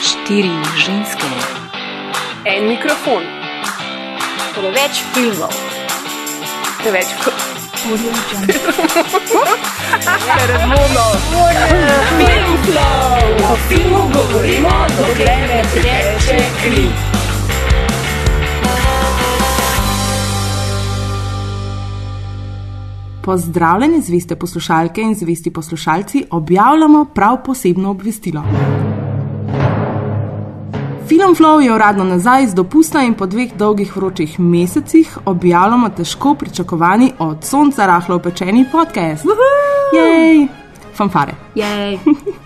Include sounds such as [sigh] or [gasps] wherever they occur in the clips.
Štiri ženske, En mikrofon, preveč filmov, preveč Audio Jungle. hormonov. o filmu govorimo, dokler ne teče kri. Pozdravljeni, zveste poslušalke in zvesti poslušalci, objavljamo prav posebno obvestilo. Film Flow je uradno nazaj z dopusta in po dveh dolgih vročih mesecih objavljamo težko pričakovani od sonca rahlo opečeni podcast. Jej! Fanfare. Jej.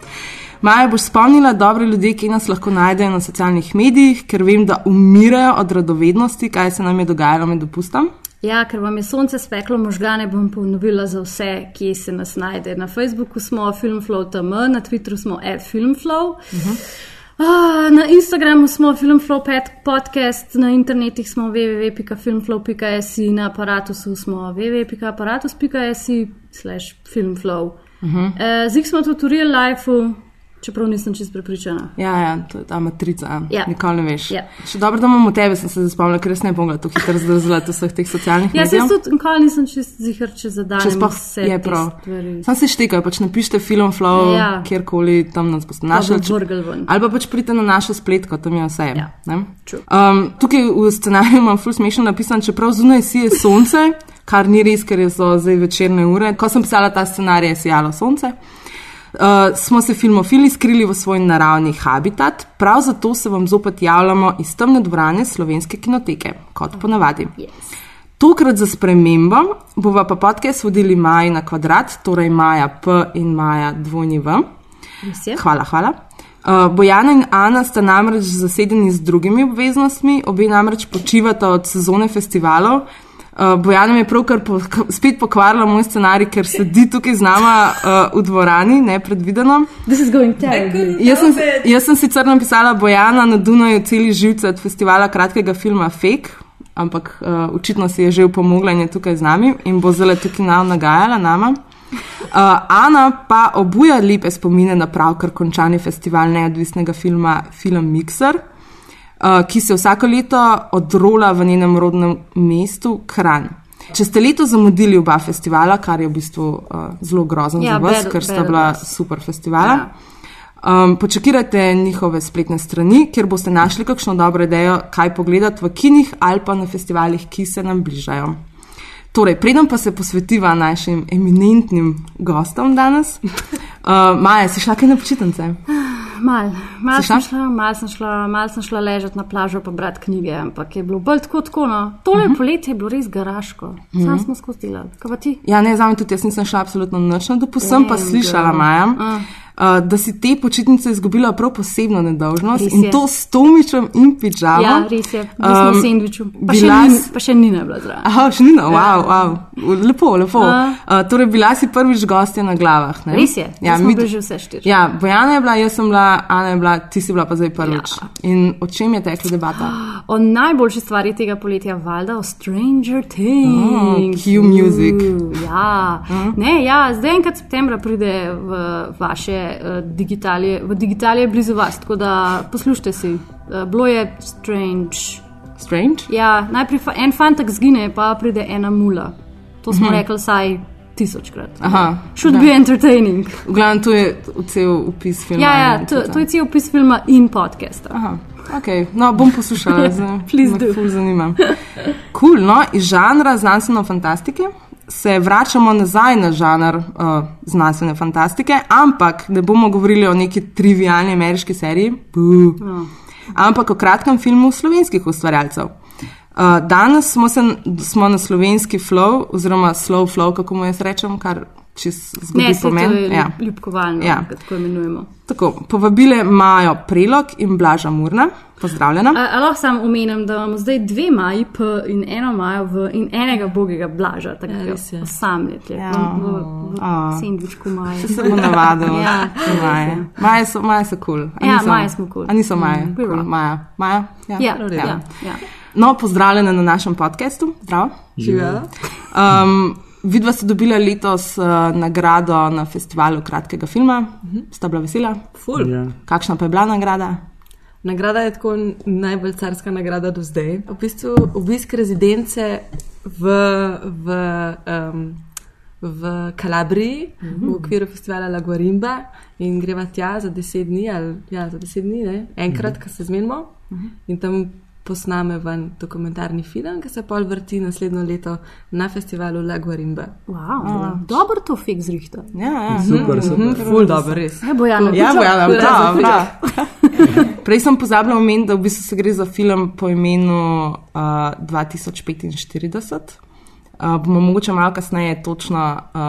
[laughs] Maja boš spomnila dobre ljudi, ki nas lahko najdejo na socialnih medijih, ker vem, da umirajo od radovednosti, kaj se nam je dogajalo med dopustom. Ja, ker vam je sonce speklo možgane, bom ponovila za vse, ki se nas najde. Na Facebooku smo filmflow.tm, na Twitteru smo filmflow. Uh -huh. Ah, na Instagramu smo Filmflow podcast, na internetih smo www.filmflow.js, na aparatusu smo www.aparatus.js, slash filmflow. Uh -huh. e, Zdaj smo tudi v real lifeu, čeprav nisem čest prepričana. Ja, ja, to je ta matrica. Ja. Nikoli ne veš. Ja. Še dobro, da imamo tebe, sem se spomnila, ker res ne bom to hitro zdržala vseh teh socialnih Ja, medijev. tudi nikoli nisem čest zihar, če zadanem Če sploh vse je prav. Sam se štekajo, pač napišite film flow, ja. Kjerkoli tam nas boste našli. ven. Ali pa pač pridite na našo spletko, tam je vse. Ja. ne? Um, tukaj v scenariju imam ful smešno napisan, čeprav zunaj sije sonce, kar ni res, ker je so zdaj večerne ure. Ko sem pisala ta scenarij, je sijalo sonce. Uh, smo se filmofili skrili v svoj naravni habitat, prav zato se vam zopet javljamo iz temne dvorane slovenske kinoteke, kot ponavadi. Yes. Tokrat za spremembo bova pa podcast vodili Maja na kvadrat, torej Maja P in Maja dvojni V. Hvala, hvala. Uh, Bojana in Ana sta namreč zasedeni z drugimi obveznostmi, obe namreč počivata od sezone festivalov. Uh, Bojana mi je pravkar po, spet pokvarila moj scenarij, ker sedi tukaj z nama uh, v dvorani, nepredvideno. Jaz sem, jaz sem sicer napisala Bojana na Dunaju celi živce od festivala kratkega filma Fake, ampak uh, očitno si je že upomogla in je tukaj z nami in bo zelo tukaj nam nagajala nama. Uh, Ana pa obuja lepe spomine na pravkar končani festival neodvisnega filma Film Mixer, uh, ki se vsako leto odrola v njenem rodnem mestu Kranj. Če ste leto zamudili oba festivala, kar je v bistvu uh, zelo grozno Ja, za vas, bad- ker sta bad bila odnos. super festivala. Um, počakajte njihove spletne strani, kjer boste našli kakšno dobro idejo, kaj pogledati v kinih ali pa na festivalih, ki se nam bližajo. Torej, preden pa se posvetiva našim eminentnim gostom danes, uh, [laughs] Maja, si šla kaj na počitnice? Mal, mal sem šla? mal sem šla, mal sem šla ležati na plažo pa brati knjige, ampak je bilo bolj tako, tako no. Tole uh -huh. poletje je bilo res garaško, uh -huh. sam smo skozi delali. Kaj pa ti? Ja, ne, zame tudi jaz nisem šla absolutno nič na dopust, sem pa slišala, girl. Maja, Ah. Uh, da si te počitnice izgubila prav posebno nedolžnost Res in je. to s tomičem in pižamo. Ja, res je, Um, v sendviču. Pa, še bila nin, si- pa še Nina je bila zraven. Aha, še ni, wow, wow. lepo, lepo. A. Uh, torej, bila si prvič gostja na glavah. Ne? Res je, ja, ja, smo mi- že vse štiri. Ja, Bojana je bila, jaz sem bila, Ana je bila, ti si bila pa zdaj prvič. Ja. In o čem je tekla debata? [gasps] O najboljši stvari tega poletja, valjda, o Stranger Things. Q music. Uh, ja. Ne, ja, zdaj enkrat septembra pride v vaše uh, digitalije, v digitalije blizu vas, tako da poslušajte si. Uh, bilo je strange. Strange? Ja, najprej fa en fantak zgine, pa pride ena mula. To smo rekli vsaj tisočkrat. Aha. Should ja. be entertaining. V glavnem, to je cel opis filma. Ja, ja, to, to- to je cel opis filma in podcasta. Aha. Okay. No, bom poslušala, zdaj [laughs] Please me do. ful zanima. Cool, no, iz žanra znanstvene fantastike se vračamo nazaj na žanr uh, znanstvene fantastike, ampak ne bomo govorili o neki trivialni ameriški seriji, Buh. ampak o kratkem filmu slovenskih ustvarjalcev. Uh, danes smo, se, smo na slovenski flow, oziroma slow flow, kako mu jaz rečem, kar Ne, se to pomen. je Ja. ja. ljubkovalno, Ja. ja. tako imenujemo. Tako, povabile Majo Prelog in Blaža Murna. Pozdravljena. A, a lahko samo omenim, da imamo zdaj dve maji P in eno majo v in enega bogega blaža, tako Ja, da res je. osamljete Ja. v, v, v sendvičku maja. Se bomo navadili. [laughs] Ja, maje. Maje so, maje so kul. Cool. Ja, maje smo cool. A niso maje. Mm, cool. Maja. Maja? Ja. Ja, ja, ja, ja. No, pozdravljena na našem podkastu. Zdravo. Živijo. Um, vidva ste dobila letos uh, nagrado na festivalu kratkega filma, uh -huh. sta bila vesela. Ful. Ja. Kakšna pa je bila nagrada? Nagrada je tako najbolj carska nagrada do zdaj. V bistvu obisk rezidence v, v, um, v Kalabriji, mm -hmm. v okviru festivala La Guarimba in greva tja za deset dni, ali ja, za deset dni, ne? enkrat, mm -hmm. ko se zmenimo mm -hmm. in tam posname ven dokumentarni film, ki se pol vrti naslednjo leto na festivalu La Guarimba. Wow, dobro to fik zrihta. Ja, ja. Super, super. Ful dobro, res. Ja, Bojana, Ja, Bojana, prav, za prav. [laughs] Prej sem pozabila omeniti, da v bistvu se gre za film po imenu uh, 2045. Uh, bomo mogoče malo kasneje točno, uh,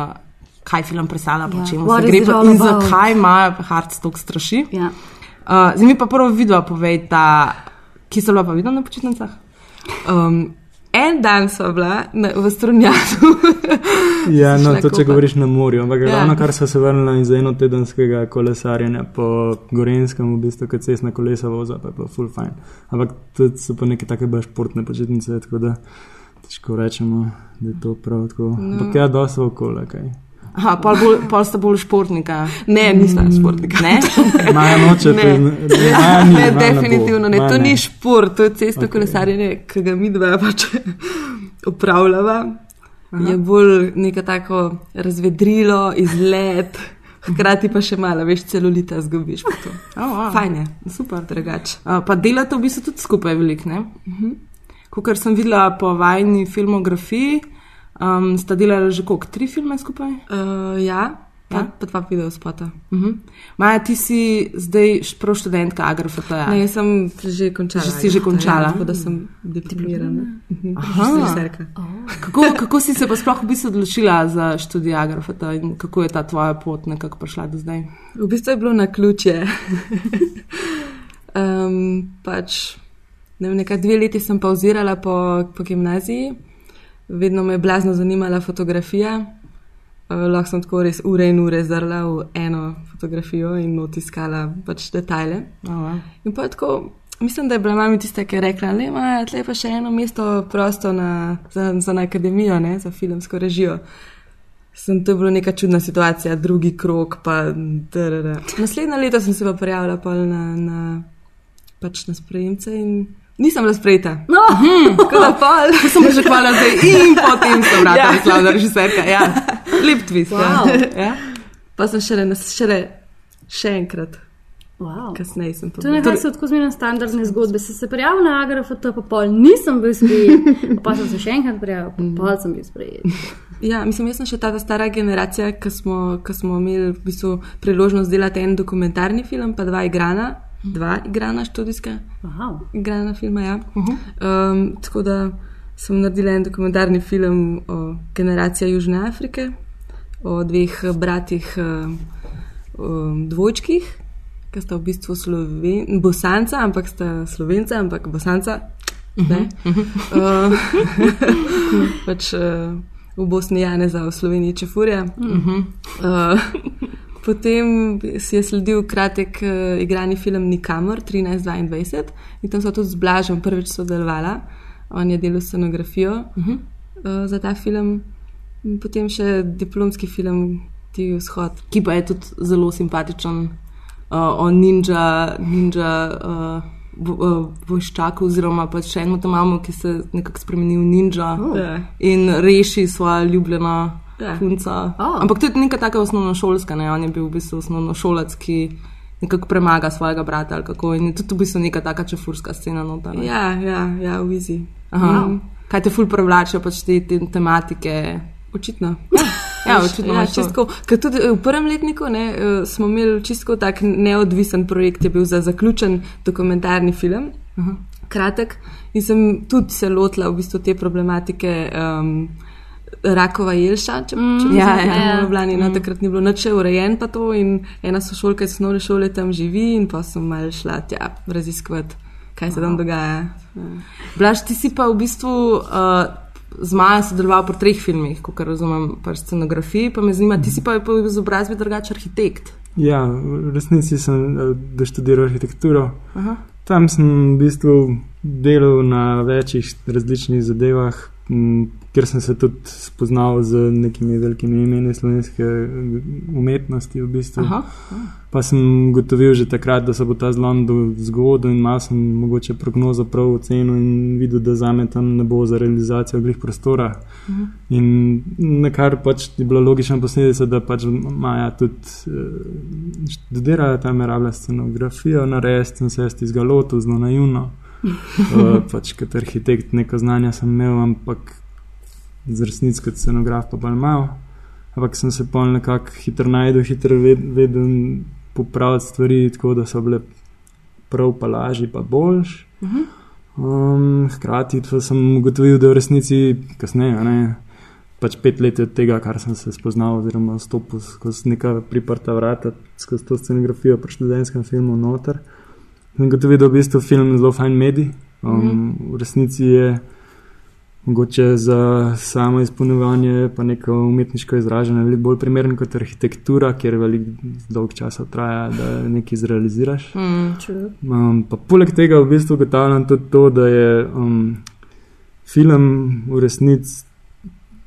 kaj film predstavlja, po Ja. čemu What se gre in zakaj ima Hard Stock straši. Ja. Uh, zdaj mi pa prvo vidva povejta, ki so bila pa videla na počitnicah. Um, en dan so bila na, v Strunjanu. [laughs] Ja, no, to če kopat. govoriš na morju, ampak Ja. ravno kar so se vrnili iz enotedenskega kolesarjenja po Gorenskem, v bistvu, kot cestna kolesa voza, pa je bilo full fine. Ampak tudi so pa neke take bolj športne počitnice, tako da težko rečemo, da je to prav tako. No. Ampak ja, dosto okolja, kaj. Aha, pol, bolj, pol sta bolj športnika. Ne, nisem športnika. Ne? [laughs] Maja noče, Ne. ni, Ne, Maja bo. definitivno ne. Maja To ni šport, to je cestno okay. Ok. kolesarjenje, ki ga mi dva pač [laughs] upravljava. Je bolj neka tako razvedrilo, izlet, hkrati pa še malo, veš, celulita zgubiš. Oh, wow. Fajn je, Super. drugače. Uh, pa delate v bistvu tudi skupaj veliko, ne? Uh -huh. Kar sem videla po vajni filmografiji, um, sta delali že koliko, tri filme skupaj? Uh, ja, pa, Ja? pa dva video spota. Uh -huh. Maja, ti si zdaj prav študentka Agrofota. Ne, jaz sem že končala. Že si že končala? Ja, tako da sem diplomirana. Mhm, Aha. režiserka. Kako, kako si se pa sploh v bistvu odločila za študij Agrofota in kako je ta tvoja pot nekako prišla do zdaj? V bistvu je bilo na ključje. um, [laughs] pač, ne vem, nekaj dve leti sem pauzirala po, po gimnaziji, vedno me je blazno zanimala fotografija. Uh, lahko sem tako res ure in ure zrla v eno fotografijo in otiskala pač detajle. Oh, In pa tako, mislim, da je bila mama tista, ki je rekla, da ima tle pa še eno mesto prosto na, za, za na akademijo, ne, za filmsko režijo. Sem, to bila neka čudna situacija, drugi krok. Pa, drr. Naslednje leto sem se pa prijavila pol na, na, pač na sprejemce in nisem bila sprejeta. No, Tako da pol. To sem pričakovala zdaj [laughs] in potem sem vrata, Ja. ja. slavna režiserka. Ja. Lep twist. Wow. Ja. [laughs] Ja. Pa sem šele, šele še enkrat, wow. kasneje sem To je nekaj, so tako zmerno standardne zgodbe. Se se prijavil na Agrofot, pa pol nisem bil sprejet, pa sem se še enkrat prijavil, pa pol sem bil sprejet. [laughs] Ja, mislim, jaz sem še ta ta stara generacija, ki smo, ki smo imeli v bistvu priložnost delati en dokumentarni film, pa dva igrana, dva igrana študijska Wow. igrana filma. Ja. Um, tako da sem naredila en dokumentarni film o generaciji Južne Afrike, o dveh eh, bratih um, um, dvojčkih, ki sta v bistvu Sloven, bosanca, ampak sta slovenca, ampak bosanca. Ne? Uh, [laughs] pač uh, v Bosni Janeza, v Sloveniji Čefurja. Uh, potem si je sledil kratek uh, igrani film Nikamor 1322 in tam so tudi z Blažem prvič sodelovala. On je delal scenografijo uh, za ta film, in potem še diplomski film Ti vzhod. Ki pa je tudi zelo simpatičen uh, o ninja, ninja uh, vo- uh, vojščaku, oziroma pač še eno tam imamo, ki se nekako spremeni v ninja oh. In reši svojo ljubljeno Ja. punca. Oh. Ampak je neka taka osnovnošolska, ne? on je bil v bistvu osnovnošolec, ki nekako premaga svojega brata ali kako. In je tudi v bistvu neka taka čefurska scena noter. ne. Ja, ja, ja, v Izi. Aha. Kaj te ful privlačijo, pač te, te tematike. Očitno. Ja, očitno ja, imaš to. čistko, ker tudi v prvem letniku ne, eh, smo imeli čisto tak neodvisen projekt, je bil za zaključen dokumentarni film, uh -huh. kratek, in sem tudi se lotila v bistvu te problematike. Um, Rakova jelša, če, mm, če ja, ja, ja. v Ljubljani, no, takrat ni bilo nič urejen, pa to in ena sošolka iz osnovne šole tam živi in pa sem mal šla tja raziskovati, kaj se tam dogaja. Ja. Blaž, ti si pa v bistvu uh, z Majo sodeloval pri treh filmih, kot razumem, pri scenografiji, pa me zanima, ti si pa po izobrazbi drugače arhitekt. Ja, v resnici sem eh, doštudiral arhitekturo. Aha. Tam sem v bistvu delal na večjih različnih zadevah, kjer sem se tudi spoznal z nekimi velikimi imeni slovenske eh, umetnosti. V bistvu. Aha. Pa sem gotovil že takrat, da se bo ta zlom zgodil in malo sem mogoče prognozo prav ocenil in videl, da za me tam ne bo za realizacijo glih prostora. In na kar pač je bila logična posledica, da pač Maja tudi eh, študira tam, je rabila scenografijo narediti, sem se jaz iz galotu zelo naivno. Uh, [laughs] pač kot arhitekt neko znanje sem imel, ampak z resnico kot scenograf pa bolj malo. Ampak sem se pol nekako hitro najdel, hitro ved, vedel popraviti stvari, tako da so bile prav pa lažje, pa boljš. Um, hkrati pa sem ugotovil, da v resnici kasneje, ne, pač pet let od tega, kar sem se spoznal, oziroma stopil skozi neka priprta vrata, skozi to scenografijo pri študentskem filmu noter. Sem ugotovil, da je v bistvu film zelo fajn medij. Um, v resnici je mogoče za samo izpolnjevanje, pa neko umetniško izražanje, veliko bolj primeren kot arhitektura, kjer veliko dolg časa traja, da nekaj zrealiziraš. True. Um, pa poleg tega v bistvu ugotavljam tudi to, da je um, film v resnici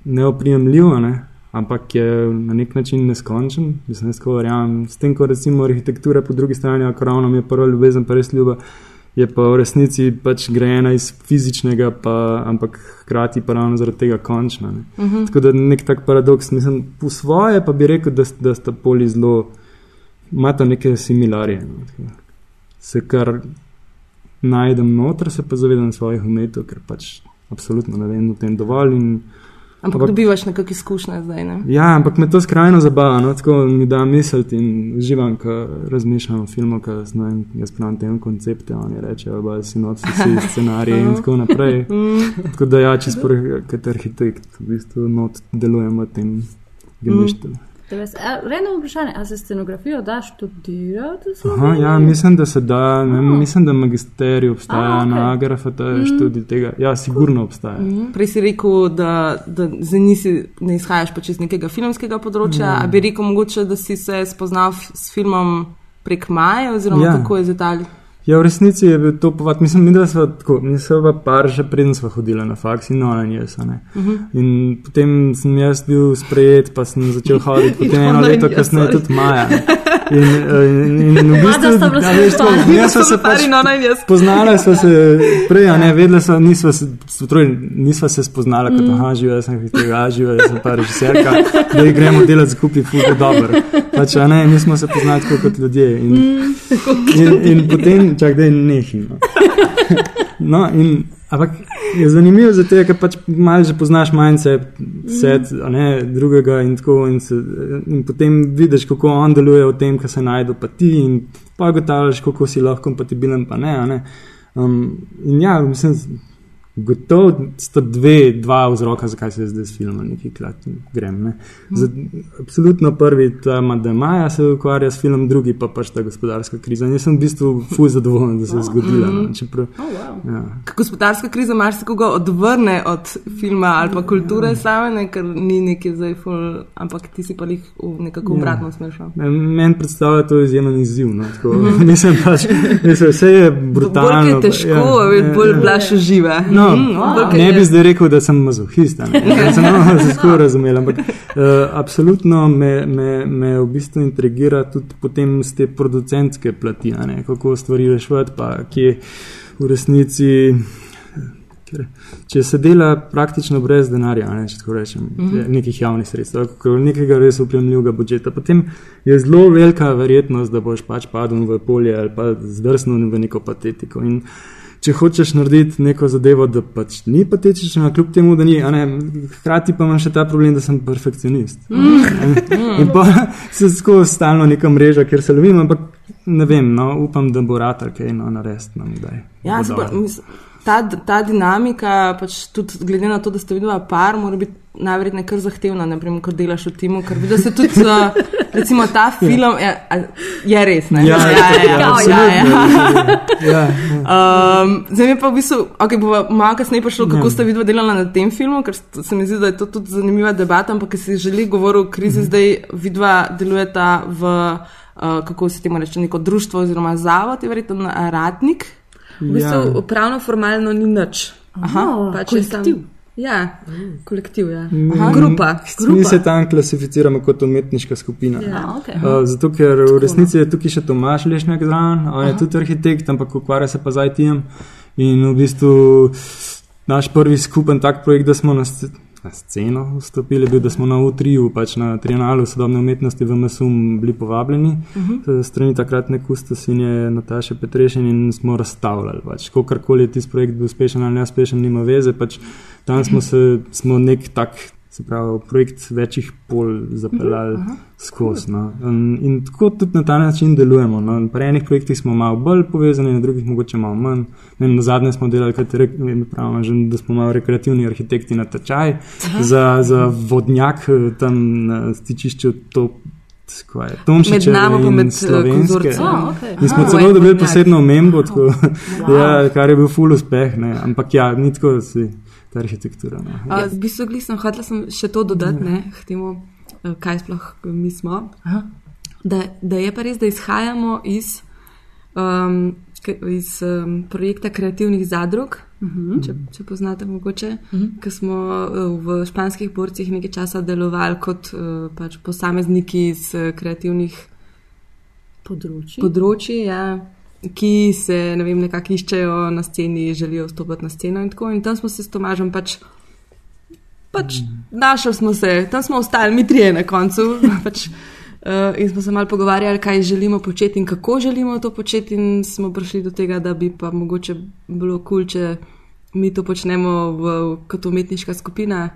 neoprijemljiv, ne? ampak je na nek način neskončen. Mislim, da tako verjamem. S tem, ko recimo arhitektura po drugi strani, ako ravno mi je prva ljubezen, pa res ljuba, je pa v resnici pač grejena iz fizičnega, pa, ampak hkrati pa ravno zaradi tega končna. Ne? Uh -huh. Tako da nek tak paradoks. Mislim, po svoje pa bi rekel, da, da sta poli zelo, imata neke similarije. No? Se kar najdem noter, se pa zavedam svojih umetov, ker pač absolutno ne vem o tem dovolj. In, Ampak Ampak- dobivaš nekakšne izkušnje zdaj. Ne? Ja, ampak me to skrajno zabava, no, tako mi da misliti in uživam, ko razmišljam o filmu, ko znam, jaz pravim tem koncepte, oni rečejo, da si sinopsisi, [laughs] scenariji in tako naprej. [laughs] Tako da ja, če sporoh kot arhitekt, v bistvu not delujem v tem gemištu. Reno vprašanje, a se scenografijo da študirati? Aha, ja, mislim, da se da, ne, mislim, da magisterij obstaja A, a, okej. na AGRFT študij tega. Ja, sigurno obstaja. Prej si rekel, da, da nisi, ne izhajaš pač iz nekega filmskega področja. Mm. A bi rekel, mogoče, da si se spoznal s filmom prek Maja, oziroma Ja. kako je z Italijo? Ja, v resnici je bil to povat. Mislim, mi, da smo tako, mi smo par že preden smo hodili na faks in ona in jaz. ne. Mhm. In potem sem jaz bil sprejet, pa sem začel hoditi, potem eno [laughs] leto kasneje tudi Maja. ne. [laughs] In, in, in, in v bistvu, sta bila a veš, skupaj. mi smo se pač jaz. Poznala sva se prej, a ne, vedela sva, nisva se, torej, nisva se spoznala kot, Mm. aha, živa, jaz sem histega, živa, jaz sem pa režiserka, da gremo delati skupaj, fuck, dobro. Pač, a ne, mi smo se poznali tako kot ljudje. In, Mm. in, in potem, čak, da je nehim. [laughs] No, in, ampak je zanimivo zato, ker pač malo že poznaš mindset, set, a ne, drugega in tako. In, se, in potem vidiš, kako on deluje v tem, kar se najde, pa ti in pa ugotavljaš, kako si lahko kompatibilen, pa ne. ne. Um, in ja, mislim, gotovo sta dve, dva vzroka, zakaj se zdaj s filmom nekaj krat grem. Ne. Z, absolutno prvi, ta, ma, da Maja se ukvarja s filmom, drugi pa pač ta gospodarska kriza. In jaz sem v bistvu fuj zadovoljen, da se je zgodila. No, čeprav, Oh, wow. ja. Gospodarska kriza marsikoga odvrne od filma ali pa kulture same, ne, ker ni neki zdaj ful, ampak ti si pa jih v nekako Ja. obratno smešal. Meni predstavlja to izjemen izziv. No, tako, [laughs] mislim, pač, mislim, vse je brutalno. Bolj je težko, ja, ja, bolj ja. blaš žive. No, bolj, ke ne bi zdaj rekel, da sem mazohist, Da [laughs] sem no, se tako razumel, ampak uh, absolutno me, me, me v bistvu intrigira tudi potem z te producentske plati, ne, kako stvari rešiti, pa kje v resnici. Ker, če se dela praktično brez denarja, ne, če tako rečem, mm -hmm. nekih javnih sredstev, nekega res upremljivega budžeta, potem je zelo velika verjetnost, da boš pač padel v polje ali pa zdrsnil v neko patetiko. In če hočeš narediti neko zadevo, da pač ni patetična, kljub temu, da ni, hkrati pa imam še ta problem, da sem perfekcionist. Mm. In pa [laughs] se skozi stalno neka mreža, kjer se lovim, ampak ne vem, no, upam, da bo rata kaj no, narediti nam kdaj. Ja, super, ta, ta dinamika, pač tudi glede na to, da ste videla par, mora biti najverjetneje kar zahtevna, naprimer, ko delaš v timu, ker vidiš se tudi, uh, recimo, ta film je, a, je res, ne? Ja, ja, ja, ja, ja, ja. Ja, ja. Um, zdaj mi pa v bistvu, okay, bo malo kasneje prišlo, kako Ja. ste videli delali na tem filmu, ker se mi zdi, da je to tudi zanimiva debata, ampak si želi govoriti o krizi, zdaj vidva delujeta v, uh, kako se temu reče, neko društvo oziroma zavod, je verjetno ratnik. V bistvu, pravno formalno ni nič. Aha, pač je sam- kolektiv. Ja, kolektiv, ja. Aha. Grupa. Mi grupa. se tam klasificiramo kot umetniška skupina. Ja. Okay. Uh, zato, ker v resnici je tukaj še Tomaš Lešnjak zraven, on je tudi arhitekt, ampak ukvarja se pa z IT-jem. In v bistvu naš prvi skupen tak projekt, da smo na, sc na sceno vstopili, bil, da smo na U3, pač na Trianalu sodobne umetnosti v MSUM bili povabljeni uh -huh. strani takratne kustosinje Nataše Petrešin in smo razstavljali. Pač, Kakorkoli je tisti projekt bil uspešen ali neuspešen, nima veze. Pač, tam smo se smo nek tak. Se pravi, projekt večjih pol zapeljali uh -huh. skozi. No. In, in tako tudi na ta način delujemo. No. Pri enih projektih smo malo bolj povezani, na drugih mogoče malo manj. Ne, na zadnje smo delali, re, pravimo, že, da smo malo rekreativni arhitekti na tečaj za, za vodnjak eh, tam na stičišču. To, Med nami pa med slovenske. Oh, okay. In smo Aha. celo dobili posebno omembo, tako, [laughs] ja, kar je bil full uspeh. Ne. Ampak ja, ni tako, da si ta arhitektura. No. Ja, v bistvu glih sem hotela sem še to dodati, ne, k temu, eh, kaj sploh mi smo. Da, da je pa res, da izhajamo iz, um, iz um, projekta kreativnih zadrug. Uh -huh. če, če poznate, mogoče, uh -huh. ki smo uh, v španskih borcih nekaj časa delovali kot uh, pač posamezniki iz kreativnih Področji. področji, ja, ki se ne vem, nekako iščejo na sceni, želijo vstopiti na sceno. In, tako, in tam smo se s Tomažem pač, pač našli, smo se, tam smo ostali, mi trije na koncu. [laughs] pač, uh, in smo se malo pogovarjali, kaj želimo početi in kako želimo to početi. In smo prišli do tega, da bi pa mogoče bilo kul, cool, če mi to počnemo v, kot umetniška skupina.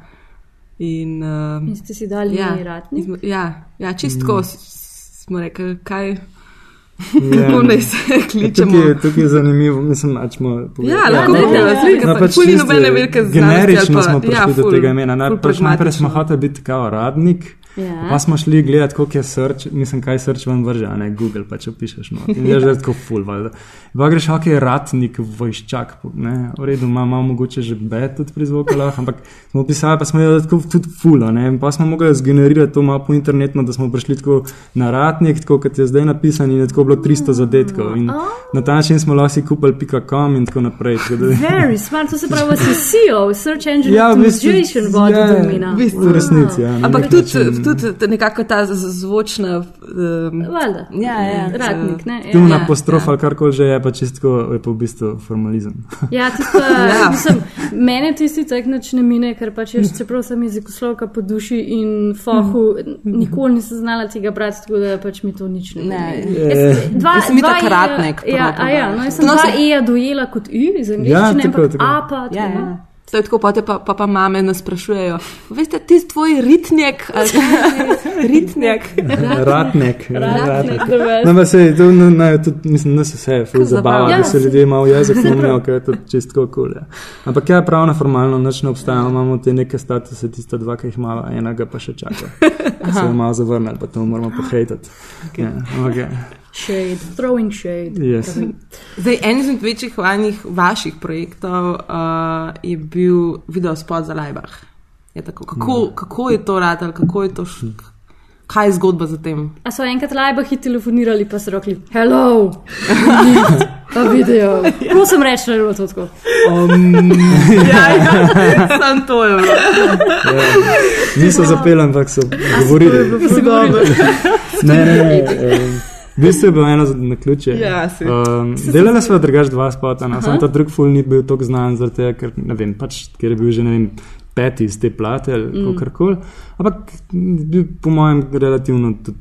In, uh, In ste si dali ja, ja, ratnik. in smo- ja, ja, čistko mm. smo rekli, kaj. Ja. Kako naj se kličemo? Tukaj, je- tukaj je zanimivo, mislim, da smo Ja, Ja, lahko ne, bi ne, bila ne. slika, No, pa pač ful ni čisto nobene velike znanosti. ali Generično pa- smo prišli ja, do ful, tega imena. ful Naj- pač Najprej smo pragmatično. hoteli biti kao radnik, Ja. pa smo šli gledati, koliko je srč, mislim, kaj srč vam vrže, a ne Google, pa če pišeš. No. In je že tako ful, valjda. Pa greš, ok, je ratnik, vojščak, ne, v redu, ima malo mogoče že B tudi pri zvokalah, ampak smo pisali, pa smo je tako tudi ful, a ne, in pa smo mogli zgenerirati to malo po internetu, da smo prišli tako na ratnik, tako kot je zdaj napisan in je tako bilo 300 zadetkov. In na ta način smo lahko si kupili pika.com in tako naprej. Tako da, Very smart, to se pravi, si [laughs] CEO, Search Engine Ja, v bistvu, Optimization vodil ja, domena. v bistvu. V resnici, ja. Ampak tudi. Tudi nekako ta zvočna. Um, Valjda. ja, ja, Ratnik, ne? Tu Ja. na Ja, apostrof ja. ali karkoli že je, pa čisto je pa v bistvu formalizem. Ja, tisto, Ja. [laughs] ja. mislim, mene tisti tak nič ne mine, ker pač jaz, čeprav sem jezikoslovka po duši in fohu, nikoli nisem znala tega brati, tako da pač mi to nič ne Ne. pomeni. Je. Jaz- Dva, Jaz sem dva itak E-ja- ratnik, Ja, ja, no, jaz sem No, dva se- E-ja dojela kot I iz Ja, angliščine, tako, ampak tako. A pa tako. Ja, ja. Je tako, pote pa, pa, pa mame nas sprašujejo. Veste, ti tvoj ritnjak ali? Ritnjak. Ratnek. Best. No, pa se to na, na, tudi, mislim, da se vse ful zabava, zabavno. da Ja, se ljudje malo jezik [laughs] umijo, ker je to čisto kul. Ja. Ampak ja, pravno formalno nič ne obstaja, imamo te neke statuse, tista dva, ki jih imamo, enega pa še čaka. [laughs] Se je malo zavrnili, pa to moramo [gasps] pohejtati. Okay. Ja, okay. Shade, throwing shade. Yes. Zdaj, en izmed večjih vanih, vaših projektov uh, je bil video spot za Leibach. Je tako, kako, kako je to radil, kako je to, š, kaj je zgodba za tem? A so enkrat lajbahi telefonirali, pa so rekli: Hello, ta video. Prosim, reči, da je bilo to tako. [laughs] ja, ja, [laughs] sam to je bilo. Niso zapeli, ampak so govorili. Ne, ne, ne. [laughs] V bistvu je bilo eno na ključe. Ja, si. Um, delali smo drugač dva spota, no. samo ta drug ful ni bil tako znan, tega, ker, vem, pač, ker je bil že vem, peti iz te plate ali mm. karkoli. Ampak bil po mojem relativno tudi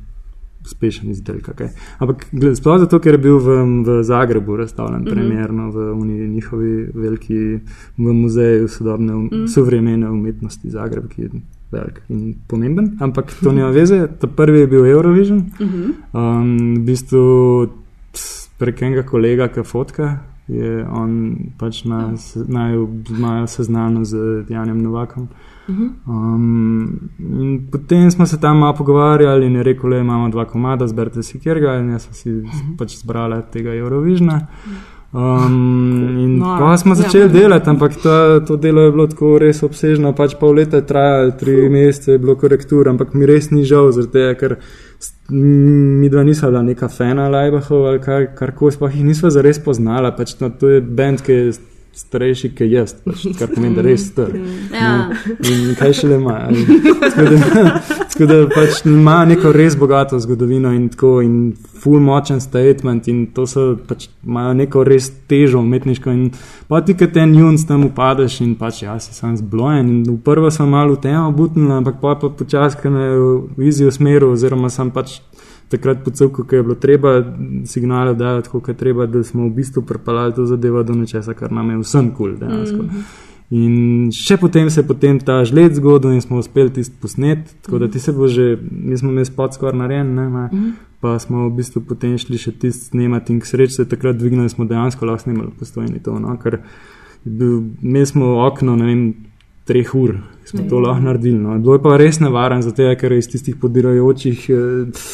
uspešen izdelek. Okay. Ampak sploh zato, ker je bil v, v Zagrebu razstavljen mm -hmm. premjerno v uni, njihovi veliki v muzeju sodobne, um, mm. sovremene umetnosti Zagreb, ki je velik in pomemben. Ampak to nima veze. Ta prvi je bil Eurovision. Mm -hmm. um, v bistvu prek enega kolega, ki fotka. Je on pač nas naj seznanil z Janjem Novakom. Um, in potem smo se tam malo pogovarjali in je rekel, da imamo dva komada, zberite si kjerga in jaz sem si pač zbrala tega Eurovisiona. Um, in No, pa smo ja. začeli delati, ampak ta, to delo je bilo tako res obsežno, pač pol leta je trajalo, tri mesece je bilo korektur, ampak mi res ni žal, tega, ker mi dva nisva bila neka fena Lajbahov ali kar, karkoli, sploh jih nisva zares poznala, pač no, to je bend, ki je starejši, kot jaz, pač, kar pomeni, da je res star. [laughs] Ja. In kaj še le ima. [laughs] Tako da, pač ima neko res bogato zgodovino in tako in full močen statement in to so pač imajo neko res težo umetniško in pa ti, ki ten junc tam upadeš in pač jaz si sam zblojen in v prvo sem malo v tem obutnil, ampak pa pa počasi, ker me je v izi usmeril oziroma sem pač takrat pocevko, ko je bilo treba signale dajati, kot je treba, da smo v bistvu pripeljali to zadevo do nečesa, kar nam je vsem kul cool, dejansko. Mm. In še potem se je potem ta žled zgodil in smo uspeli tisti posnet, tako da ti se bo že, mi smo imeli spod skoraj narejen, ne, ma, pa smo v bistvu potem šli še tisti snemati in k sreči se takrat dvignili, smo dejansko lahko snemali postojni to, no, ker imeli smo okno, ne vem, treh ur, smo to lahko naredili. No. Bilo je pa res nevaren, zato ker je iz tistih podirajočih eh,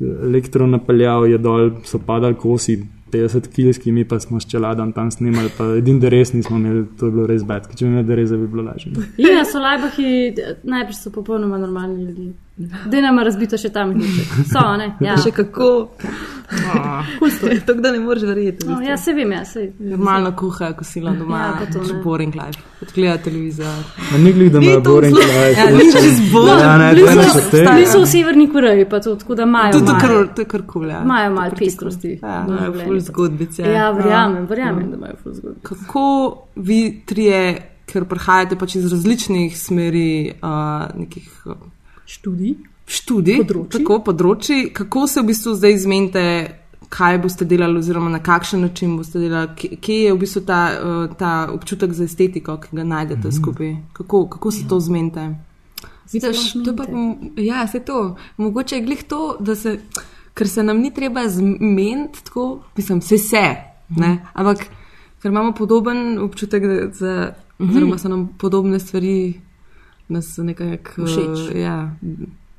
elektronapeljav je dol, so padali kosi. 50 kilski, mi pa smo s čeladom tam snimali, pa edini res nismo imeli, to je bilo res bed, če bi imeli res, bi bilo lažje. Ja, so lajbahi, najprej so popolnoma normalni ljudje. Da nam razbito še tam nekaj. So, ne? [laughs] Ja. Še kako. [laughs] to, da ne moreš verjeti. No, ja, se vem, ja, se. Normalno kuhajo, kosila doma, Ja, to ne. ja, boring life, odgledajo televizor. Ma ni glih, da ima boring life. Ja, ni čez boring. Ja, ne, ne te. Bili so v Severni Koreji, pa to tako, da imajo. To, kar, to je kar kul. Ja. Imajo malo pestrosti. Ja, v Imajo ful zgodbice. Ja, verjamem, verjamem, da imajo ful zgodb. Kako vi trije, ker prihajate pač iz različnih smeri uh, nekih Študij. študij, Področij. tako področji, kako se v bistvu zdaj izmenite, kaj boste delali, oziroma na kakšen način boste delali, kje, je v bistvu ta, uh, ta občutek za estetiko, ki ga najdete skupaj, kako, kako se to zmenite. Vidiš, to pa, ja, se to. Mogoče je glih to, da se, ker se nam ni treba zmeniti tako, mislim, vse se, ne, ampak ker imamo podoben občutek, da za, oziroma so nam podobne stvari, nas nekako Všeč. eh, Ja,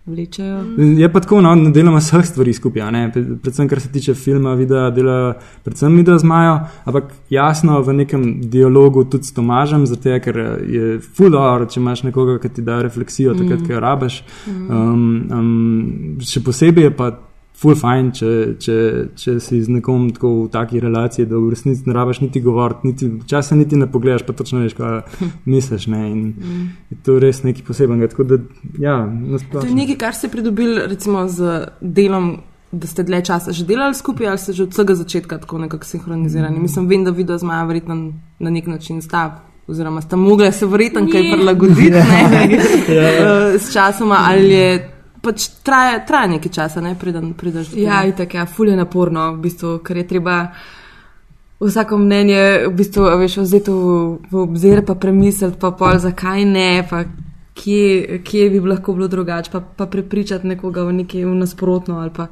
vlečejo. Je pa tako, no, ne delamo vseh stvari skupaj, a ne? Pre- predvsem kar se tiče filma, videa, dela predvsem video z Majo, ampak jasno v nekem dialogu tudi s Tomažem, zato ker je full hour, če imaš nekoga, ki ti da refleksijo, takrat, ko jo rabiš. Um, um, še posebej je pa. Ful fajn, če, če, če si z nekom tako v taki relaciji, da v resnici ne rabiš niti govoriti, niti, včasih niti ne pogledaš, pa točno veš, kaj misliš. Ne? In je to res nekaj posebnega. Tako da, ja, To je nekaj, kar ste pridobili recimo z delom. Da ste dlje časa že delali skupaj, ali ste že od vsega začetka tako nekako sinhronizirani? Mislim, vem, da video zmaja verjetno na nek način stav, oziroma sta mogla se verjetno kaj prilagoditi [laughs] ne, [laughs] eh, s časoma, ali je pač traja, traja nekaj časa, ne preden prideš do tega. Ja, itak, ja, ful je naporno, v bistvu, ker je treba vsako mnenje v bistvu, a veš, vzeti v, v obzir, pa premisliti, pa pol, zakaj ne, pa kje, kje bi lahko bilo drugače, pa, pa prepričati nekoga v nekaj v nasprotno ali pa.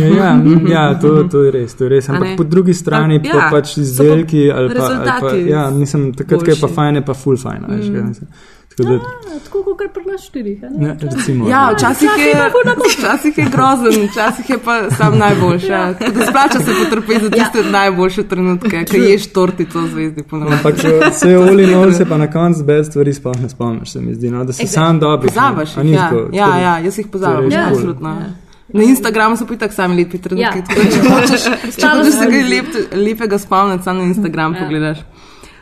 Ja, ja, ja to, to je res. To je res. A Ampak po drugi strani Pa- pa, ja, pač so pa izdelki ali pa. Ali pa rezultati ja, mislim, takrat, ko je pa fajn, je pa full fajn. Mm. Veš, kaj mislim. Tako da, Ja, Tako kot pri nas štirih. a ne? ne, recimo, Ja, včasih je, včasih je grozen, včasih je pa sam najboljši. Ja. Da Splača se potrpeti za tiste ja. najboljše trenutke, ki ješ tortico zvezdi. Ampak vse oli nov se pa na koncu bez stvari sploh ne spomniš, se mi zdi, no, da si sam. Pozabiš A jih. ni Ja, tako? ja, ja, jaz jih pozabim, je ja, absolutno. Na Instagramu so pa tako sami lepi trenutki. Ja. tako da Če hočeš, če Ostalo hočeš se smo- kaj lep, lepega spomniti, samo na Instagram Ja. pogledaš.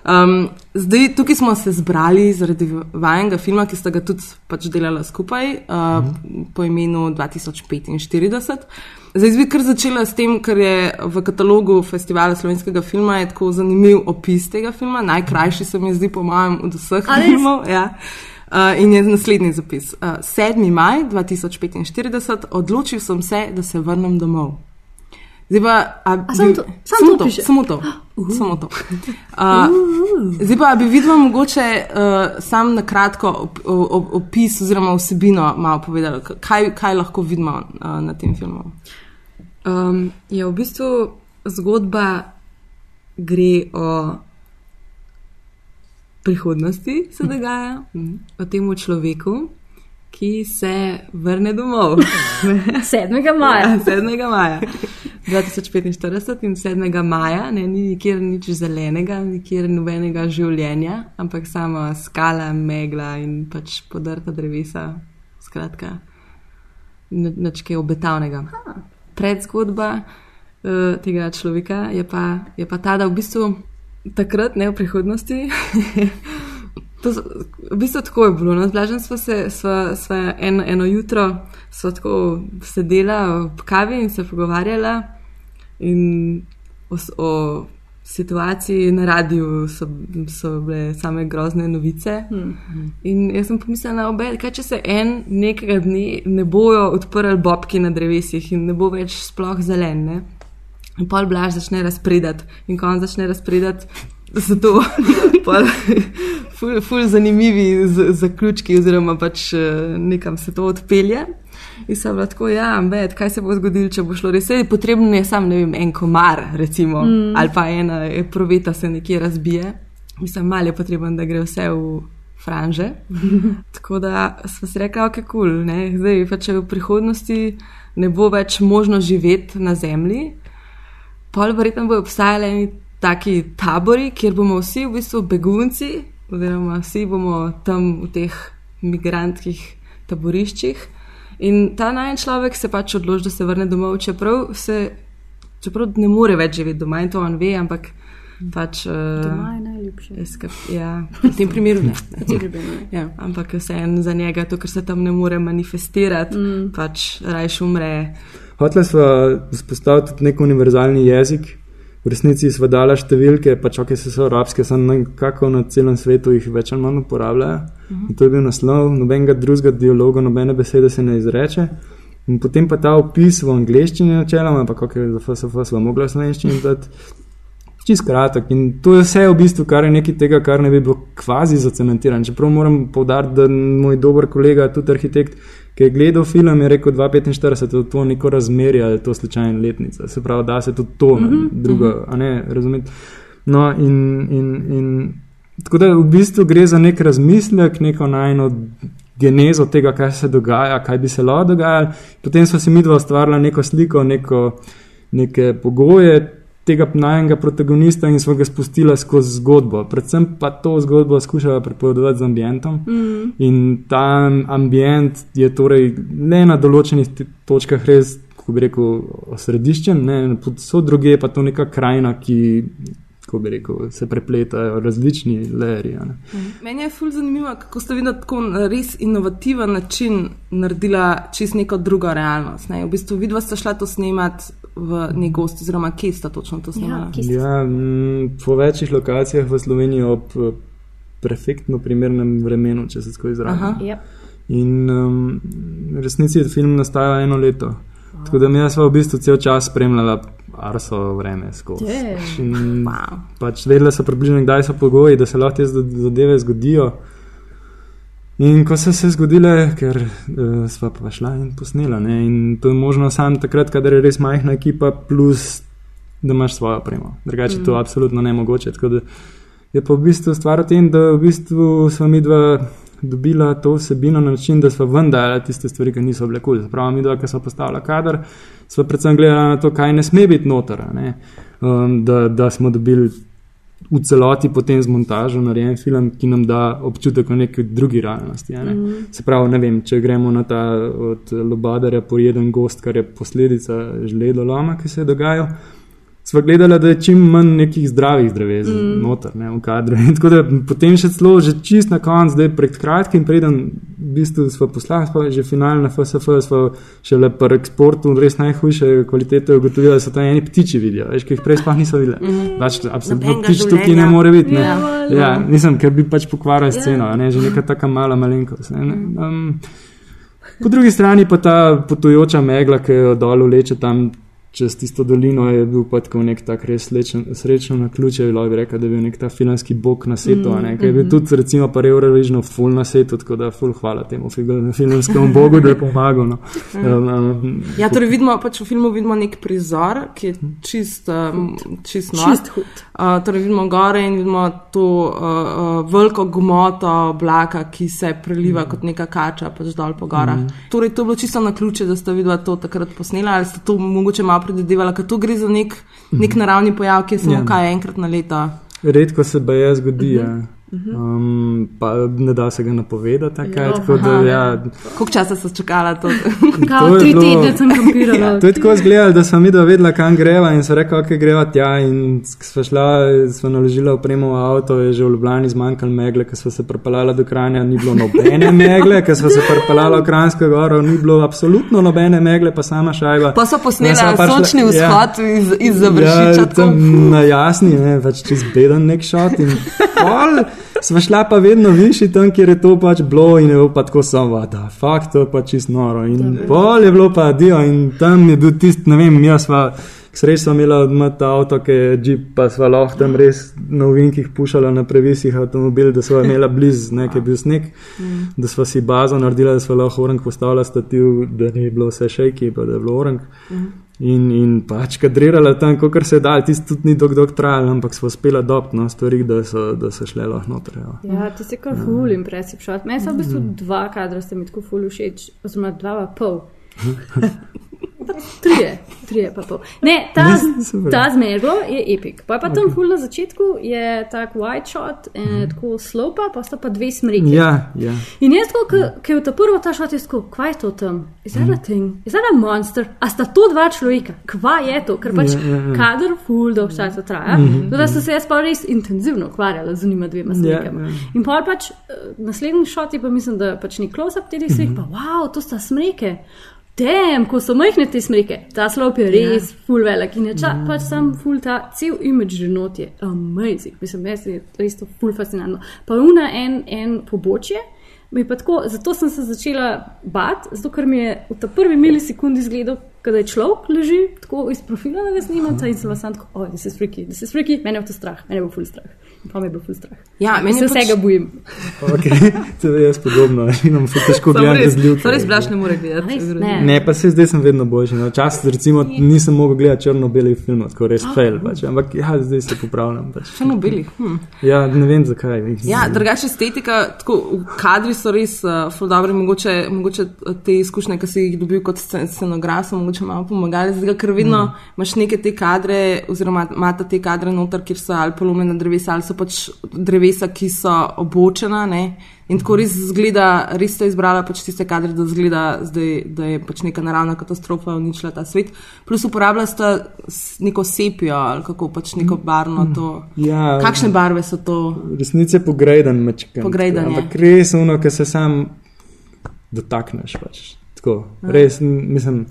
Um, zdaj, tukaj smo se zbrali zaradi vajenega filma, ki sta ga tudi pač delala skupaj uh, po imenu 2045. Zdaj bi kar začela s tem, kar je v katalogu Festivala slovenskega filma, je tako zanimiv opis tega filma, najkrajši se mi zdi, po mojem, od vseh A res? filmov. Ja. Uh, in je naslednji zapis. Uh, 7. maj 2045, odločil sem se, da se vrnem domov. Zdaj pa, a, A samo to- samo to piše? samo to. [gasps] Samo to. Uh, zdaj pa bi videla mogoče uh, sam na kratko op, op, opis oziroma vsebino malo povedala, kaj, kaj lahko vidimo uh, na tem filmu. Um, je v bistvu zgodba gre o prihodnosti, se dogaja, o tem človeku, ki se vrne domov. [laughs] 7. maja. 7. maja 2045 in 7. maja, ne, ni nikjer nič zelenega, nikjer nobenega življenja, ampak samo skala, megla in pač podrta drevesa. Skratka, ni- nič kaj obetavnega. Predzgodba uh, tega človeka je pa, je pa ta, da v bistvu takrat, ne v prihodnosti. [laughs] To, v bistvu tako je bilo. No, Zblažen smo se, sva, sva en, eno jutro sva tako sedela ob kavi in se pogovarjala. In o, o situaciji na radiju so, so bile same grozne novice. In jaz sem pomislila, obe, kaj če se en nekega dne ne bojo odprli bobki na drevesih in ne bo več sploh zelen. In pol blaž začne razpredati, in ko on začne razpredati, so to pol [laughs] ful, ful zanimivi z- zaključki, oziroma pač eh, nekam se to odpelje. In sem bila tako, ja, med, kaj se bo zgodilo, če bo šlo res. Sej Potrebno je samo, ne vem, en komar, recimo, mm. ali pa ena proveta se nekje razbije. Mislim, malo je potrebno, da gre vse v franže. [laughs] Tako da smo si rekli, ok, kul, cool, ne, zdaj pa če v prihodnosti ne bo več možno živeti na zemlji, pol verjetno bodo obstajali eni taki tabori, kjer bomo vsi v bistvu begunci, oziroma vsi bomo tam v teh migrantskih taboriščih. In ta najen človek se pač odloči, da se vrne domov, čeprav, se, čeprav ne more več živeti doma in to on ve, ampak pač. Doma Uh, je najljubše. skap, ja, V tem primeru ne. [laughs] ja, ampak vseeno za njega, to, ker se tam ne more manifestirati, mm. pač rajš umre. Hotela smo vzpostaviti tudi nek univerzalni jezik. V resnici smo dala številke, pač ok, se so arabske, samo nekako na celem svetu jih več ali manj uporabljajo. In to je bil naslov, nobenega drugega dialoga, nobene besede se ne izreče. In potem pa ta opis v angleščini načeloma, ampak ok, za FSF smo mogli v slovenščini dati. Čist kratek in to je vse v bistvu, kar je nekaj tega, kar ne bi bilo kvazi zacementirano. Čeprav moram povdariti, da moj dober kolega, tudi arhitekt, ki je gledal film, je rekel 245, da je to neko razmerje ali je to slučajna letnica. Se pravi, da se tudi to, mm -hmm. drugo, a ne razumeti. No, in, in, in tako da v bistvu gre za nek razmislek, neko najno genezo tega, kaj se dogaja, kaj bi se lahko dogajalo. Potem so si mi dva ustvarila neko sliko, neko, neke pogoje tega najmenjega protagonista in smo ga spustila skozi zgodbo. Predvsem pa to zgodbo skušala prepovedovati z ambientom. Mm. In ta ambient je torej ne na določenih točkah res, kako bi rekel, osrediščen, ne, so druge pa to neka krajina, ki. Ko bi rekel, se prepletajo različni a ne. Meni je ful zanimivo, kako ste vi na tako res inovativen način naredila čist neko drugo realnost. Ne? V bistvu vidva sta šla to snemati v nek gost, oziroma kje sta točno to snemala. Ja, Ja, mm, po večjih lokacijah v Sloveniji ob eh, perfektno primernem vremenu, če se tako izrazim. Aha. Ja. In um, v resnici je film nastajal eno leto. Tako da mi smo v bistvu cel čas spremljali Arso vreme skozi. Damn. Pač Wow. Pač vedela so približno, kdaj so pogoji, da se lahko te zad- zadeve zgodijo. In ko so se zgodile, ker uh, sva pa šla in posnela. Ne? In to je možno samo takrat, kadar je res majhna ekipa, plus da imaš svojo opremo. Drugače mm. to absolutno ne mogoče. Tako da je pa v bistvu stvar v tem, da v bistvu sva mi dva dobila to vsebino na način, da sva vendala tiste stvari, ki niso bile kul. Cool. Prav mi dva, ki so postavila kader, sva predvsem gledala na to, kaj ne sme biti noter. ne. Um, da, da smo dobili v celoti potem z montažo narejen film, ki nam da občutek o neki drugi realnosti. Ne? Mm. Se pravi, ne vem, če gremo na ta od Lobadarja pojeden gost, kar je posledica žledoloma, ki se je dogajal. Sva gledala, da je čim manj nekih zdravih dreves mm. noter, ne, v kadru. In tako da potem še celo, že čist na koncu, zdaj pred kratkim, preden v bistvu sva poslala, sva že final na FSF, sva šele pri eksportu res najhujše kvalitete ugotovila, da so to eni ptiči vidijo, veš, ki jih prej sploh niso videli. Mm. Pač, absolutno ptič tukaj ne more biti. Ne. Ja. Ja, nisem, ker bi pač pokvaril sceno, a ne, že neka taka mala malenkost. ne, ne. Um, po drugi strani pa ta potujoča megla, ki jo dol vleče tam čez tisto dolino, je bil pa tako nek tak res srečen, srečno na ključe, lahko bi rekel, da je bil nek ta filmski bog na setu, mm, ki je bil tudi recimo pa reorižno full na setu, tako da full hvala temu fil- filmskemu bogu, da je pomagal. No. Um, um, Ja, torej vidimo, pač v filmu vidimo nek prizor, ki je čist, um, čist nor. Čist hud. Uh, torej vidimo gore in vidimo to uh, uh, veliko gmoto oblaka, ki se preliva mm. kot neka kača pač dol po gorah. Mm. Torej to je bilo čisto na ključe, da ste videla to takrat posnela ali ste to mogoče malo predvidevala, ker to gre za nek, nek naravni pojav, ki je samo Ja. kaj enkrat na leto. redko se baje zgodi. Uh -huh. Um, pa ne da se ga napovedati, Ja, tako da ja, Koliko časa so čakala to? Kao To je tri bilo- tedne sem kampirala. [laughs] To je tako izgledalo, da mi dva vedela, kam greva in so rekli, ok, greva tja. In sva šla, sva naložila opremo v avto, je že v Ljubljani zmanjkalo megle, ker sva se pripeljala do Kranja, ni bilo nobene [laughs] megle, ker sva se pripeljala v Kranjsko goro, ni bilo absolutno nobene megle, pa sama šajba. Pa so posneli Ja, sva pa šla- sončni ja. vzhod iz, iz Završiča. Ja, tako, tam na jasni, ne, pač čez beden nek šot. In pol sva šla pa vedno višji tam, kjer je to pač bilo in je bilo pa tako samo, da fakt, to je pa čist noro. In pol je bilo pa dio in tam je bil tisti, ne vem, jaz sva. Smo imeli odmrt avto, ki je jeep, pa sva lahko tam res na uvinkih pušala na previsih avtomobil, da sva imela blizu, nekaj bil sneg, da sva si bazo naredila, da sva lahko orang postavila stativ, da ni bilo vse šejki, pa da je bilo orang. In, in pač kadrirala tam, kot se da, tisti tudi ni dolgo dok trajal, ampak smo uspela dobiti no, stvari, da so, da so šle lahko noter. Ja. Ja, ti si kar ful impresiv šot. Meni so v bistvu dva kadra, sta mi tako ful všeč, oziroma dva pa pol. [laughs] Trije, trije pa pol. Ne, ta, Ne, ta zmerlo je epik. Pa je pa tam ful na začetku je tak white shot, in tako slopa, pa sta pa dve smreki. Ja, ja. In jaz, ki je ta prvo ta šot, je tako, kva je to tam? Is that a thing? Is that a monster? A sta to dva človeka? Kva je to? Ker pač Ja, ja, ja. kader ful dolg časa traja. Tako da sem se jaz pa res intenzivno ukvarjala z njima dvema smrekama. ja. In pol pač eh, naslednji šot je pa mislim, da pač ni close-up teh smrek, pa wow, to sta smreke. Dem, ko so majhne te smreke, ta slop je res ja. full velik in je ča, pač sam full ta cel imidž že not je amazing. Mislim, meni je res to full fascinantno. Pa una en, en pobočje. mi pa Tako, zato sem se začela bati, zato ker mi je v ta prvi milisekundi izgledal, da je človek leži tako iz profila, da ga snimam, in sem vas tako, oj, da se spriki, da se spriki, meni je to strah, meni je bil full strah. In pa mi je bil full strah. Ja, meni se pač- vsega bojim. Okay. To je jaz podobno, [laughs] imam ful težko gledati z ljudmi. to res blaš ne more gledati. Res, se ne. Ne, pa se zdaj sem vedno boljši. No. Včasih recimo nisem mogel gledati črno-belih filmov, tako res fail. Pač. Ampak ja, zdaj se popravljam. Pač. Še na belih. Hm. Ja, ne vem zakaj. Ja, drugače estetika, tako kadri so res uh, ful dobri, mogoče, mogoče te izkušnje, ki si jih dobil kot scen- scenograf, so mogoče malo pomagali, zdaj, ker vedno mm. imaš neke te kadre, oziroma imate te kadre noter, kjer so ali polomljena drevesa, ali so pač drevesa, ki so obočena. Ne? In tako res zgleda, res ste izbrali pač tiste kadre, da zgleda, zdaj, da je pač neka naravna katastrofa uničila ta svet. Plus uporablja sta s- neko sepijo ali kako pač neko barno to. Ja, Kakšne barve so to? resnice pogrejdan mečkam. Pogrejdan je. Ampak res uno, ki se sam dotakneš. Pač. Tako, res, m, mislim,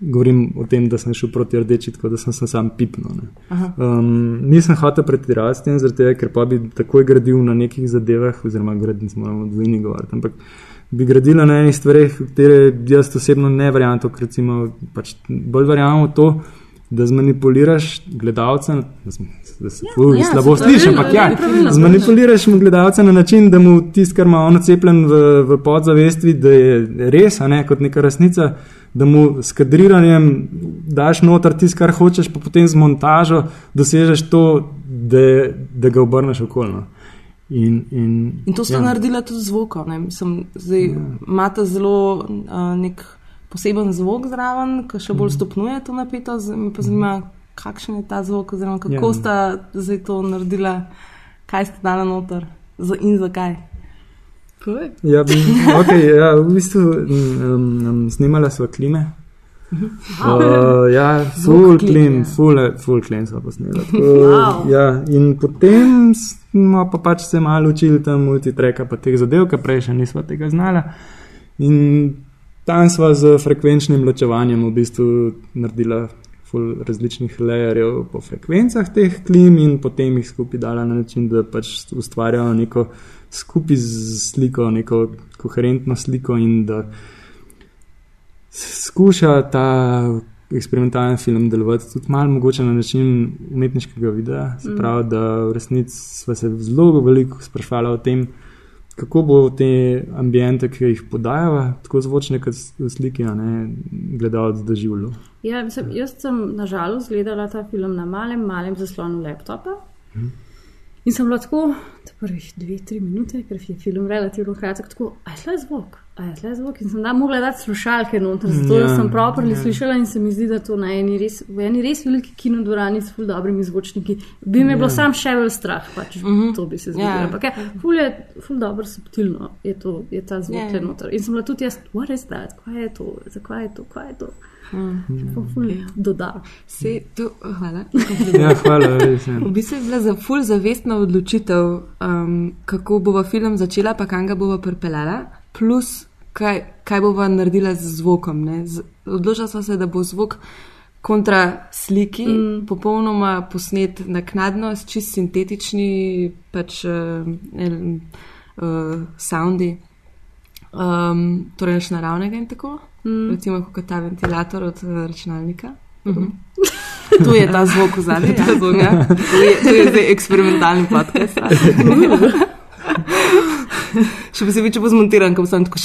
govorim o tem, da sem šel proti rdeči, tako da sem se sam pipnil. Um, nisem hotel pretirati s tem, tega, ker pa bi takoj gradil na nekih zadevah, oziroma gradil, moramo dvojni govoriti. Ampak bi gradila na enih stvareh, v katere jaz osebno ne verjamem, to, recimo, pač bolj verjamem v to, da zmanipuliraš gledalca, da, sem, da se ja, ja, slabo slišim, ampak ja, pravilno, zmanipuliraš mu gledalca na način, da mu tisto, kar ima on cepljen v, v podzavesti, da je res, a ne kot neka resnica, da mu s kadriranjem daš noter tisto, kar hočeš, pa potem z montažo dosežeš to, da, da ga obrneš okolno. In, in, In to ste ja. naredili tudi z zvokom. ne. Mislim, zdaj, ja. Imate zelo uh, nek poseben zvok zraven, ki še bolj stopnjuje to napetost. Me pa zanima, kakšen je ta zvok, oziroma kako Ja. ste zdaj to naredili, kaj ste dali noter za- in zakaj. Povej. Ja, bi- okay, ja, v bistvu um, um, snimala sva klime. Uh, ja, full klim, clean, full, full clean sva posnela. Tako, Wow. ja, in potem smo pa pač se malo učili tam multitreka, pa teh zadev, ker prej še nisva tega znala. In tam sva z frekvenčnim ločevanjem v bistvu naredila full različnih layerjev po frekvencah teh klim in potem jih skupaj dala na način, da pač ustvarjajo neko skupaj sliko, neko koherentno sliko in da skuša ta eksperimentalni film delovati tudi malo mogoče na način umetniškega videa. Se pravi, da v resnici sva se zelo veliko sprašvala o tem, kako bo te ambiente, ki jih podajava, tako zvočne kot slike, a ne gledalec doživljal. Ja, mislim, jaz sem nažalost gledala ta film na malem, malem zaslonu laptopa. In sem bila tako, te prvih dve, tri minute, ker je film relativno kratek, tako, a je tle zvok, a je tle zvok. In sem da mogla dati slušalke noter, zato Ja, ja, sem properly ja. ja. slišala in se mi zdi, da to na eni res, v eni res veliki kinodvorani s ful dobrimi zvočniki. Bi me ja. bilo sam še bolj strah, pač mm -hmm. to bi se zgodilo. Ja. Ja. Ampak je, ful je, ful dobro subtilno je, to, je ta zvok Ja. yeah. noter. In sem bila tudi jaz, what is that, kaj je to, zakaj je to, kaj je to. Mm. Ful doda. Se, tu, hvala. Ja, hvala, res. Ja. V bistvu je bila za ful zavestna odločitev, um, kako bova film začela, pa kam ga bova pripeljala, plus kaj, kaj bova naredila z zvokom. ne. Z, odločila sva se, da bo zvok kontra sliki, mm. popolnoma posnet naknadno, s čist sintetični pač, uh, uh, soundi, um, torej nič naravnega in tako. Mm. Recimo, kot ta ventilator od uh, računalnika. [laughs] Tu je ta zvok v zadnji. [laughs] Ja. Ja. To, je, to je zdaj eksperimentalni podcast. [laughs] Še posebej, če bo zmontiran, ko bo sam tako.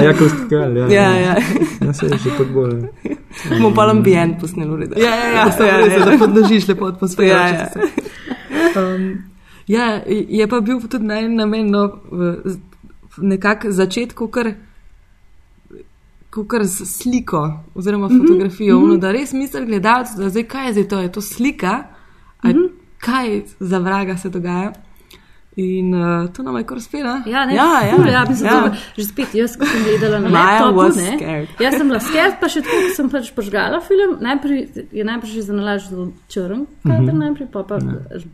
Ja, kostikal, ja. Ja, ja. Ja, se je še tako bolj. Bomo pa ambient posneli v redu. Ja, ja, ja, ja, ja, ja. da podložiš lepo atmosfero. Ja, se- Um, ja, je pa bil tudi naj namen no, nekako začetku, kar, kar z sliko oziroma fotografijo, mm -hmm. da res misli gledalec, da zdaj kaj je zdaj to, je to slika, mm -hmm. kaj za vraga se dogaja. In uh, to nam je kar uspelo. Ja, ne, Ja, ja. ful, ja, mislim, Ja. ja. že spet jaz, ko sem gledala na Maja laptopu. was ne. Jaz sem bila scared, pa še tako, ko sem pač požgala film. Najprej je najprej že zanalaž zelo črn, kader najprej, pa pa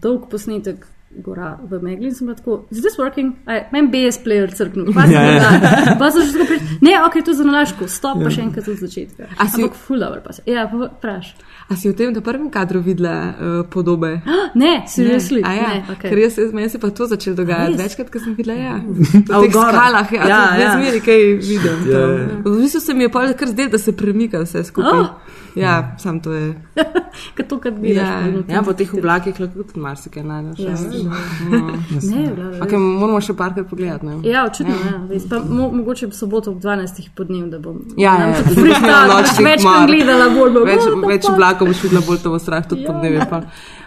dolg posnetek gora v megli in sem tako, is this working? Meni BS player crknil, pa sem Ja, ja. ja, Pa sem že tako pri, ne, ok, to je zanalažko, stop, pa še enkrat od začetka. A si- Ampak ful dobro pa se. Ja, pa vpraš. A si v tem prvem kadru videla uh, podobe? [gasps] Ne, seriously. A Ja, Ne, okay. Ker jaz, jaz, meni se pa to začelo dogajati. Večkrat, ko sem videla, ja. A v v teh skalah, ja, Ja, ja, ja. zmeri kaj vidim. Ja, Ja, ja. V bistvu se mi je pa kar zdelo, da se premika vse skupaj. Oh. Oh. Ja, sam to je. [laughs] Ker to, kar gledaš. Ja. Ja, po teh oblakih lahko tudi marsikaj najdeš. Ja. Mm. Ne, bila, Okay, moramo še parkrat pogledati. Ne? Ja, očitno je. Ja. Res, pa, mo, mogoče v soboto ob 12. podnev, da bom Ja, ja, tudi da boš imela freestyle, [laughs] nočnih več mar. bom gledala, bolj Več, "What the več fuck?" oblakov boš videla, bolj to bo strah tudi Ja. pod dnevi. pa.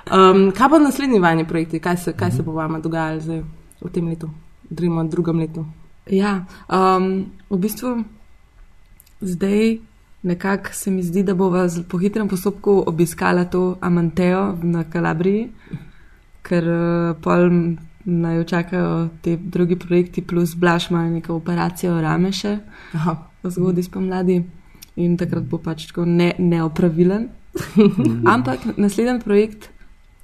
Um, kaj pa naslednji vajni projekti? Kaj se, kaj se bo vama dogajalo zdaj v tem letu, drugem letu? Ja, um, v bistvu zdaj nekako se mi zdi, da bova po hitrem postopku obiskala to Amanteo na Kalabriji, ker uh, pol naj čakajo te drugi projekti, plus Blaž ima neko operacijo rame še Aha. zgodaj spomladi in takrat bo pač tako ne, neopravilen. [laughs] Ampak naslednji projekt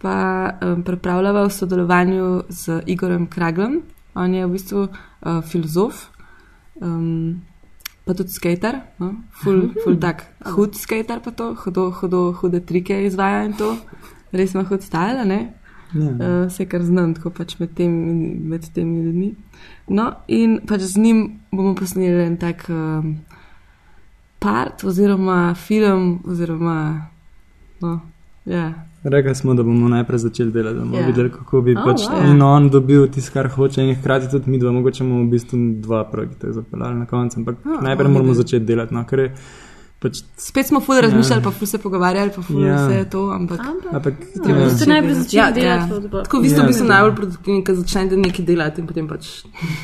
pa um, pripravljava v sodelovanju z Igorem Kraglom. On je v bistvu uh, filozof, um, pa tudi skater, no? ful, ful tak hud skater, pa to, hudo, hudo, hude trike izvaja in to. Res ima hud stajala, ne? Ja. Uh, vse, kar znam, tako pač med, tem, med temi ljudmi. No, in pač z njim bomo posneli en tak um, part, oziroma film, oziroma. No, ja. Rekli smo, da bomo najprej začeli delati, da bomo Ja. yeah. videli, kako bi Oh, pač wow. in on dobil tisto, kar hoče, in hkrati tudi mi dva, mogoče bomo v bistvu dva projekta zapeljali na koncu, ampak oh, najprej oh, moramo začeti delati, no, ker je pač, Spet smo ful razmišljali, pa ful se pogovarjali, pa ful Ja. vse to, ampak. ampak Ja, ja. ste najprej začeli Ja, ja, delati. ja. Ja. Tako vi ste Ja. v bistvu najbolj produktivni, ker začnete nekaj delati in potem pač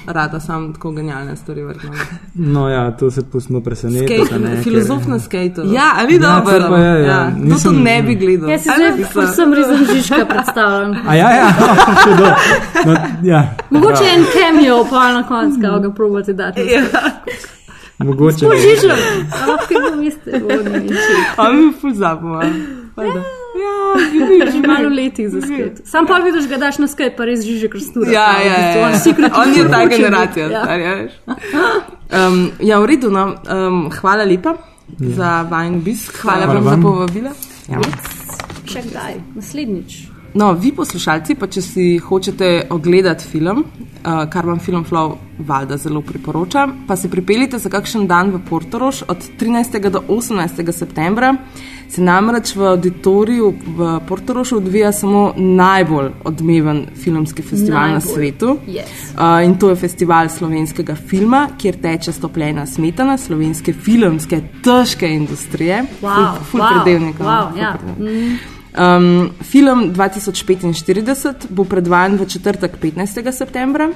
rada sam tako genialne stvari vrtno. No, ja, to se pustimo presenetiti. Filozof na skateu. Ja, ali Ja, dobro. to pa ja. Ja, to Nisem- tudi ne bi gledal. Jaz si A zdaj ne? povsem rezem Žižka predstavljam. A ja, ja. [laughs] No, ja. Mogoče en cameo, pa na koncu, ga ga probate dati. Ja. Mogoče. Po Žižem, lahko ga veste, oni. A mi ful zapoma. Ja, vidiš, Že malo letih za skate. Sam pa vidiš, ga daš na skate, pa res Žižek rastura. Ja, ja, ja. On, secret On je ta generacija, Ja. star, ja, veš. Um, ja, v redu, no. Um, hvala lepa za vajen obisk. Hvala, Hvala vam za povabila. Ja. Še kdaj, naslednjič. No, vi poslušalci, pa če si hočete ogledati film, uh, kar vam Film Flow valjda zelo priporočam, pa se pripeljite za kakšen dan v Portorož od 13. do 18. septembra. Se namreč v auditoriju v Portorožu odvija samo najbolj odmeven filmski festival najbolj. na svetu. Yes. Uh, in to je festival slovenskega filma, kjer teče stopljena smetana slovenske filmske težke industrije. Wow, ful, ful wow, predevnika. wow, ful ja. predevnika. Um, film 2045 bo predvajan v četrtek 15. septembra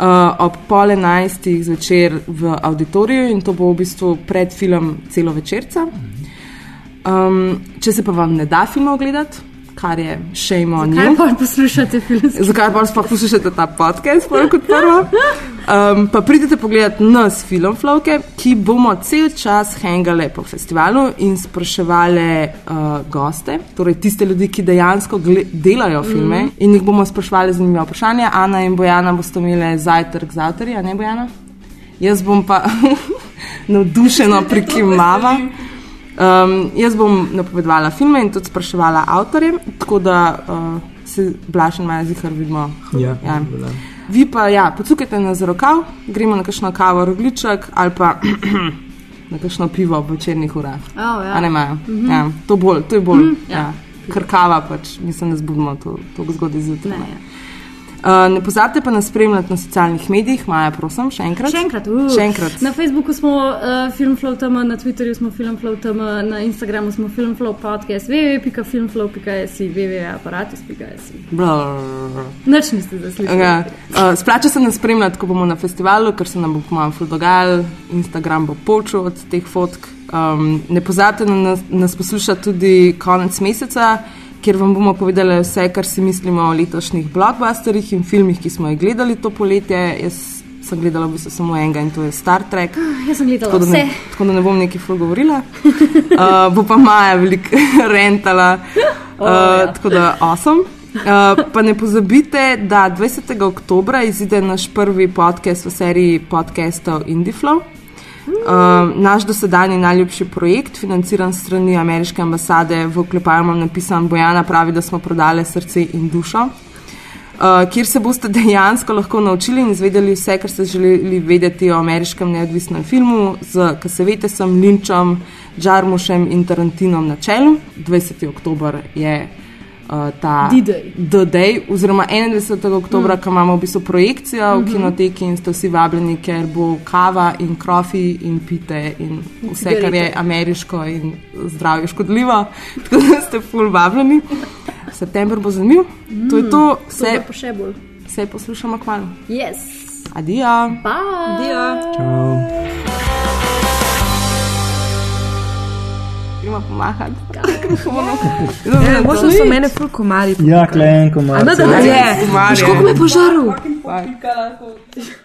uh, ob pol enajstih zvečer v auditoriju in to bo v bistvu predfilm celo večerca. Um, če se pa vam ne da filmov gledati, kar je shame on Kaj you. pa poslušate film? Zakaj pa sploh poslušate ta podcast, kot prvo? [laughs] Um, pa pridite pogledat nas, Filmflovke, ki bomo cel čas hangale po festivalu in spraševali uh, goste, torej tiste ljudi, ki dejansko delajo filme mm. in jih bomo spraševali zanimiva vprašanja. Ana in Bojana boste imeli zajtrk z avtorji, a ne Bojana? Jaz bom pa [laughs] navdušeno prikimava. [laughs] Um, jaz bom napovedovala filme in tudi spraševala avtorje, tako da uh, se blašen malo zihar vidimo. Ja, Ja. Vi pa ja, pocukajte na rokav, gremo na kakšno kavo, rogliček ali pa [clears throat] na kakšno pivo ob večernih urah. Oh, ja. A ne imajo. Mm -hmm. ja, to, bolj, to je bolj. Mm -hmm, ja. ja. Ker kava pač, mi se ne zbudimo to, to zgodaj zjutraj. Ne, Ne, ja. Uh, ne pozabite pa nas spremljati na socialnih medijih, Maja, prosim, še enkrat. Še enkrat, uh. Še enkrat. Na Facebooku smo uh, Filmflow tam, na Twitterju smo Filmflow tam, na Instagramu smo Filmflow podcast, www.filmflow.si, www.aparatus.si. Nič niste zaslišali. Ja. Uh, splača se nas spremljati, ko bomo na festivalu, ker se nam bo pomalo ful dogajalo, Instagram bo počel od teh fotk. Um, ne pozabite na nas, nas poslušati tudi konec meseca, kjer vam bomo povedali vse, kar si mislimo o letošnjih blockbusterjih in filmih, ki smo jih gledali to poletje. Jaz sem gledala v bistvu samo enega in to je Star Trek. Jaz sem gledala Tako vse. ne, tako da ne bom nekaj ful govorila. [laughs] Uh, bo pa Maja veliko [laughs] rentala. Uh, O, ja. Tako da, awesome. Uh, pa ne pozabite, da 20. oktober izide naš prvi podcast v seriji podcastov Indiflow. Uh, naš dosedanji najljubši projekt, financiran strani ameriške ambasade, v oklepaju imam napisan Bojana, pravi, da smo prodali srce in dušo. Uh, kjer se boste [laughs] dejansko lahko naučili in izvedeli vse, kar ste želeli vedeti o ameriškem neodvisnem filmu, z Kasevetesom, Lynčom, Jarmušem in Tarantinom na čelu. 20. oktober je uh, ta D-Day. Oziroma 21. oktober, mm. ko imamo v bistvu projekcijo v kinoteki in ste vsi vabljeni, ker bo kava in krofi in pite in vse, kar je ameriško in zdravje škodljivo. [laughs] Tako da ste full vabljeni. September bo zanimiv. To je to, vse, bo pa še bolj. vse poslušamo kmalo. Yes. Adijo. Bye. Čau. Gremo pomahati. Ja, možno so mene ful komarji. Ja, klenko, malo. A, no, da, je. Koliko me je požaril? Fuck.